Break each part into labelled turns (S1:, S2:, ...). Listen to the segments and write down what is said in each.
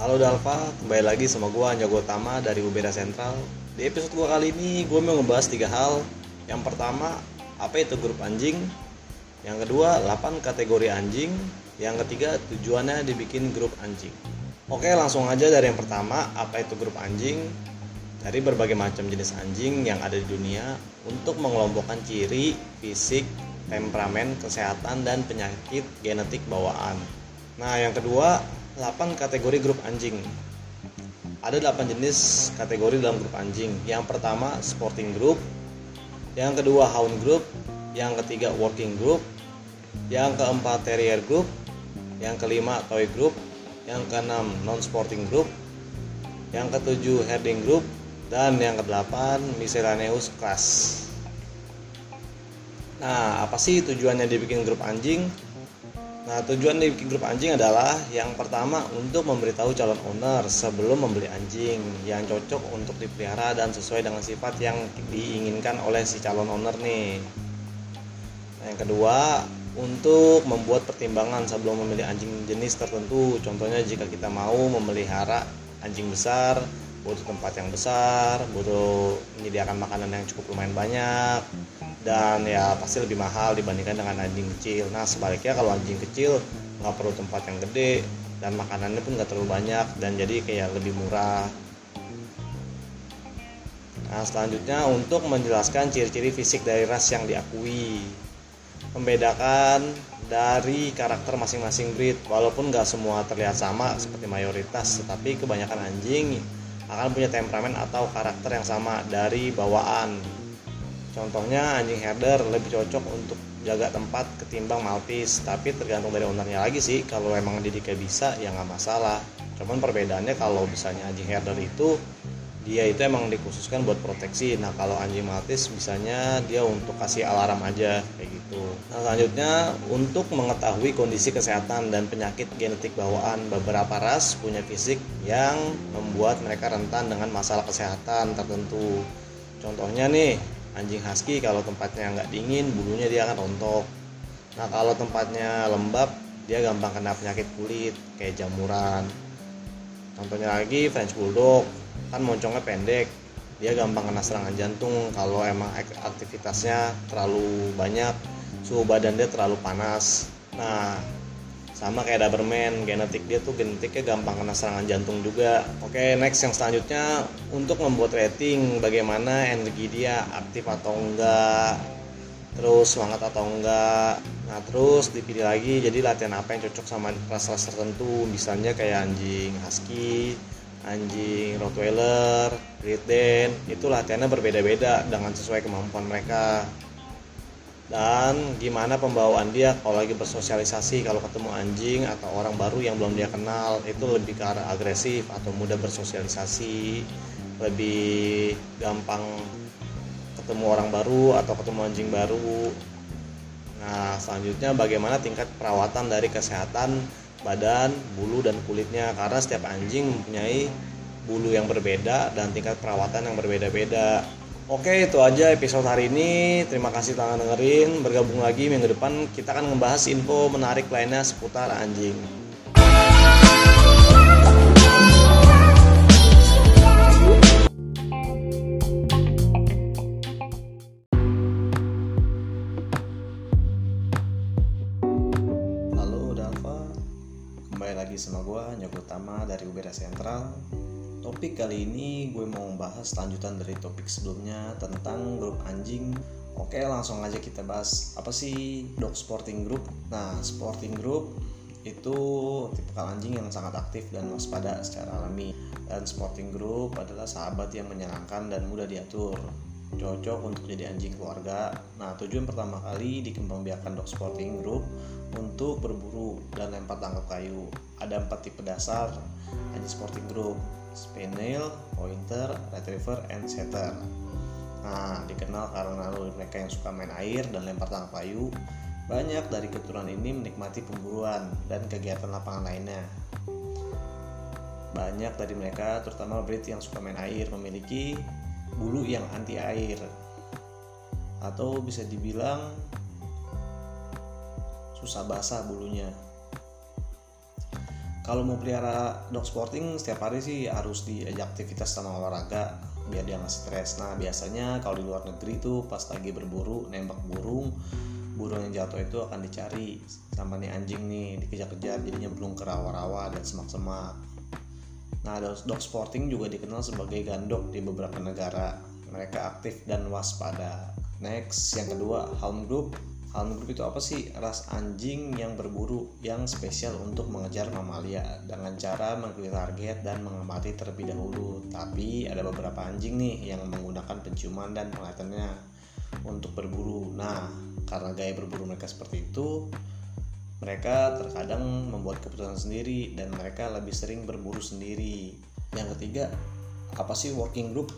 S1: Halo Dalva, kembali lagi sama gue Anjago Utama dari Ubeda Sentral. Di episode gue kali ini gue mau ngebahas tiga hal. Yang pertama, apa itu grup anjing? Yang kedua, 8 kategori anjing. Yang ketiga, tujuannya dibikin grup anjing. Oke langsung aja dari yang pertama, apa itu grup anjing? Dari berbagai macam jenis anjing yang ada di dunia Untuk mengelompokkan ciri, fisik, temperamen, kesehatan, dan penyakit genetik bawaan. Nah yang kedua, 8 kategori grup anjing. Ada 8 jenis kategori dalam grup anjing. Yang pertama sporting group, yang kedua hound group, yang ketiga working group, yang keempat terrier group, yang kelima toy group, yang keenam non sporting group, yang ketujuh herding group, dan yang kedelapan miscellaneous class. Nah, apa sih tujuannya dibikin grup anjing? Nah, tujuan dari bikin grup anjing adalah yang pertama untuk memberitahu calon owner sebelum membeli anjing yang cocok untuk dipelihara dan sesuai dengan sifat yang diinginkan oleh si calon owner nih. Nah, yang kedua, untuk membuat pertimbangan sebelum memilih anjing jenis tertentu. Contohnya jika kita mau memelihara anjing besar, butuh tempat yang besar, butuh menyediakan makanan yang cukup lumayan banyak, dan ya pasti lebih mahal dibandingkan dengan anjing kecil. Nah sebaliknya kalau anjing kecil nggak perlu tempat yang gede dan makanannya pun nggak terlalu banyak dan jadi kayak lebih murah. Nah selanjutnya untuk menjelaskan ciri-ciri fisik dari ras yang diakui, membedakan dari karakter masing-masing breed. Walaupun nggak semua terlihat sama seperti mayoritas, tetapi kebanyakan anjing akan punya temperamen atau karakter yang sama dari bawaan. Contohnya anjing herder lebih cocok untuk jaga tempat ketimbang maltis, tapi tergantung dari ownernya lagi sih. Kalau emang didiknya bisa ya nggak masalah. Cuman perbedaannya kalau misalnya anjing herder itu dia itu emang dikhususkan buat proteksi. Nah kalau anjing maltis bisanya dia untuk kasih alarm aja kayak gitu. Nah selanjutnya untuk mengetahui kondisi kesehatan dan penyakit genetik bawaan beberapa ras punya fisik yang membuat mereka rentan dengan masalah kesehatan tertentu. Contohnya nih anjing husky kalau tempatnya nggak dingin bulunya dia akan rontok. Nah kalau tempatnya lembab dia gampang kena penyakit kulit kayak jamuran. Contohnya lagi French Bulldog kan moncongnya pendek. Dia gampang kena serangan jantung. Kalau emang aktivitasnya terlalu banyak suhu badan dia terlalu panas. Nah sama kayak Doberman genetik dia tuh genetiknya gampang kena serangan jantung juga. Oke next yang selanjutnya untuk membuat rating bagaimana energi dia? Aktif atau enggak? Terus semangat atau enggak? Nah terus dipilih lagi jadi latihan apa yang cocok sama ras-ras tertentu? Misalnya kayak anjing husky anjing Rottweiler, Great Dane itu latihannya berbeda-beda dengan sesuai kemampuan mereka. Dan gimana pembawaan dia kalau lagi bersosialisasi kalau ketemu anjing atau orang baru yang belum dia kenal itu lebih ke arah agresif atau mudah bersosialisasi lebih gampang ketemu orang baru atau ketemu anjing baru. Nah selanjutnya bagaimana tingkat perawatan dari kesehatan badan, bulu dan kulitnya karena setiap anjing mempunyai bulu yang berbeda dan tingkat perawatan yang berbeda-beda. Oke, itu aja episode hari ini. Terima kasih telah dengerin. Bergabung lagi minggu depan kita akan membahas info menarik lainnya seputar anjing. Gue mau membahas lanjutan dari topik sebelumnya tentang grup anjing. Oke langsung aja kita bahas apa sih dog sporting group. Nah sporting group itu tipe anjing yang sangat aktif dan waspada secara alami. Dan sporting group adalah sahabat yang menyenangkan dan mudah diatur. Cocok untuk jadi anjing keluarga. Nah, tujuan pertama kali dikembangbiakan dog sporting group untuk berburu dan lempar tangkap kayu. Ada empat tipe dasar anjing sporting group: spaniel, pointer, retriever, and setter. Nah, dikenal karena mereka yang suka main air dan lempar tangkap kayu. Banyak dari keturunan ini menikmati pemburuan dan kegiatan lapangan lainnya. Banyak dari mereka, terutama breed yang suka main air, memiliki bulu yang anti air atau bisa dibilang susah basah bulunya kalau mau pelihara dog sporting setiap hari sih harus diajak aktivitas sama olahraga biar dia nggak stres. Nah biasanya kalau di luar negeri tuh pas lagi berburu nembak burung burung yang jatuh itu akan dicari. Sama nih anjing nih dikejar-kejar jadinya belum ke rawa-rawa dan semak-semak. Nah dog sporting juga dikenal sebagai gandok di beberapa negara. Mereka aktif dan waspada. Next yang kedua hound group Hound group itu apa sih? Ras anjing yang berburu yang spesial untuk mengejar mamalia dengan cara mengikuti target dan mengamati terlebih dahulu. Tapi ada beberapa anjing nih yang menggunakan penciuman dan penglihatannya untuk berburu. Nah, karena gaya berburu mereka seperti itu, mereka terkadang membuat keputusan sendiri dan mereka lebih sering berburu sendiri. Yang ketiga, apa sih working group?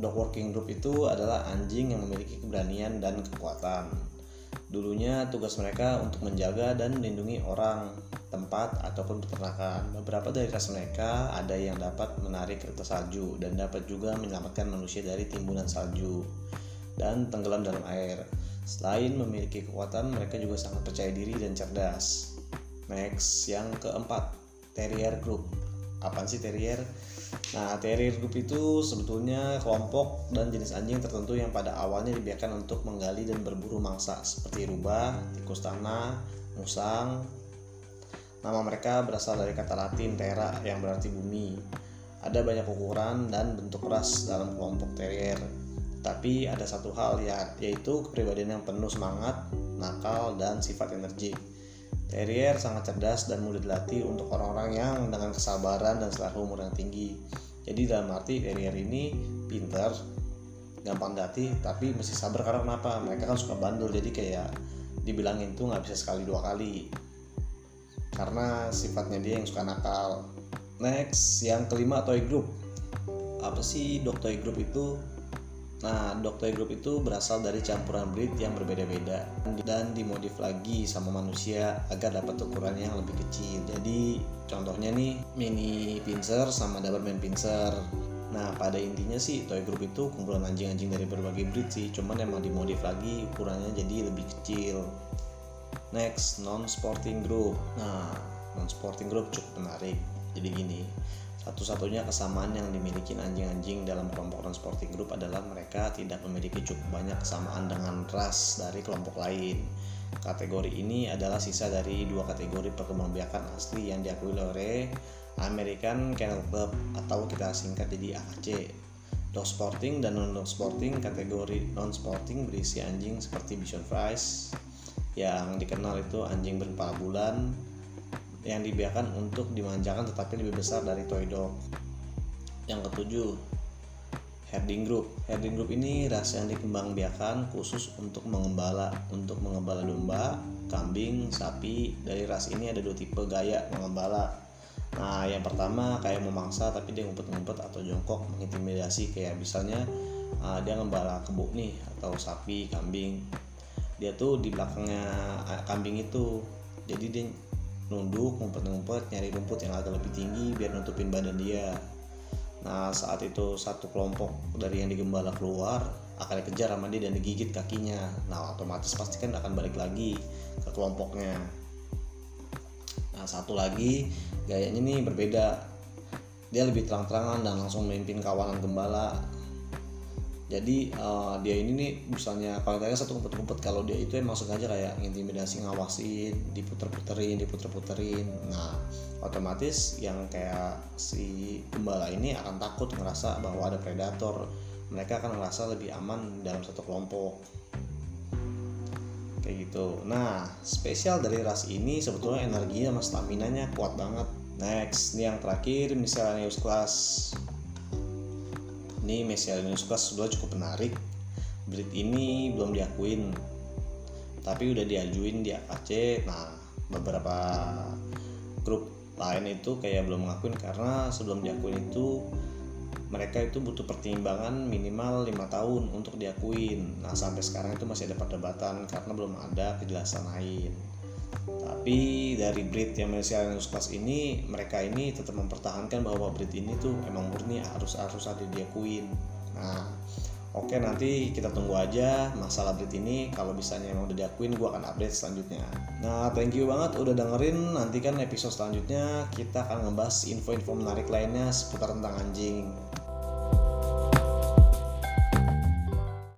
S1: Dog working group itu adalah anjing yang memiliki keberanian dan kekuatan. Dulunya tugas mereka untuk menjaga dan melindungi orang, tempat, ataupun peternakan. Beberapa dari ras mereka ada yang dapat menarik kereta salju dan dapat juga menyelamatkan manusia dari timbunan salju dan tenggelam dalam air. Selain memiliki kekuatan, mereka juga sangat percaya diri dan cerdas. Next, yang keempat, Terrier Group. Apaan sih Terrier? Nah, terrier group itu sebetulnya kelompok dan jenis anjing tertentu yang pada awalnya dibiarkan untuk menggali dan berburu mangsa seperti rubah, tikus tanah, musang. Nama mereka berasal dari kata Latin terra yang berarti bumi. Ada banyak ukuran dan bentuk ras dalam kelompok terrier. Tapi ada satu hal ya, yaitu kepribadian yang penuh semangat, nakal, dan sifat energik. Terrier sangat cerdas dan mudah dilatih untuk orang-orang yang dengan kesabaran dan selera umur yang tinggi. Jadi dalam arti Terrier ini pinter, gampang dilatih, tapi mesti sabar karena kenapa? Mereka kan suka bandel, jadi kayak dibilangin tuh nggak bisa sekali dua kali. Karena sifatnya dia yang suka nakal. Next, yang kelima toy group. Apa sih dog toy group itu? Nah, Toy Group itu berasal dari campuran breed yang berbeda-beda dan dimodif lagi sama manusia agar dapat ukuran yang lebih kecil. Jadi, contohnya nih mini pincer sama Doberman pincer. Nah, pada intinya sih Toy Group itu kumpulan anjing-anjing dari berbagai breed sih, cuman emang dimodif lagi ukurannya jadi lebih kecil. Next, non-sporting group. Nah, non-sporting group cukup menarik. Jadi gini, satu-satunya kesamaan yang dimiliki anjing-anjing dalam kelompok non-sporting group adalah mereka tidak memiliki cukup banyak kesamaan dengan ras dari kelompok lain. Kategori ini adalah sisa dari dua kategori perkembangbiakan asli yang diakui oleh American Kennel Club atau kita singkat jadi AKC. Dog sporting dan non-dog sporting kategori non-sporting berisi anjing seperti Bichon Frise yang dikenal itu anjing berkepala bulan, yang dibiarkan untuk dimanjakan tetapi lebih besar dari toy dog. Yang ketujuh, herding group. Herding group ini ras yang dikembangbiakan khusus untuk mengembala, untuk mengembala domba, kambing, sapi. Dari ras ini ada dua tipe gaya mengembala. Nah, yang pertama kayak memangsa tapi dia ngumpet-ngumpet atau jongkok mengintimidasi kayak misalnya uh, dia ngembala kebo nih atau sapi, kambing. Dia tuh di belakangnya uh, kambing itu. Jadi dia nunduk ngumpet-ngumpet nyari rumput yang agak lebih tinggi biar nutupin badan dia. Nah saat itu satu kelompok dari yang digembala keluar akan dikejar sama dia dan digigit kakinya. Nah otomatis pasti kan akan balik lagi ke kelompoknya. Nah satu lagi gayanya ini berbeda. Dia lebih terang-terangan dan langsung memimpin kawanan gembala jadi uh, dia ini nih misalnya tanya satu kumpet-kumpet kalau dia itu emang sengaja kayak intimidasi ngawasin diputer-puterin diputer-puterin. Nah otomatis yang kayak si gembala ini akan takut ngerasa bahwa ada predator. Mereka akan ngerasa lebih aman dalam satu kelompok. Kayak gitu. Nah spesial dari ras ini sebetulnya energinya sama stamina nya kuat banget. Next ini yang terakhir misalnya news class ini Messialinus Class 2 cukup menarik. Breed ini belum diakuin tapi udah diajuin di AKC nah beberapa grup lain itu kayak belum ngakuin karena sebelum diakuin itu mereka itu butuh pertimbangan minimal lima tahun untuk diakuin. Nah sampai sekarang itu masih ada perdebatan karena belum ada kejelasan lain tapi dari breed yang Messialinus Class ini mereka ini tetap mempertahankan bahwa breed ini tuh emang murni harus harus ada diakuin nah Oke nanti kita tunggu aja masalah breed ini kalau misalnya emang udah diakuin gue akan update selanjutnya. Nah thank you banget udah dengerin nanti kan episode selanjutnya kita akan ngebahas info-info menarik lainnya seputar tentang anjing.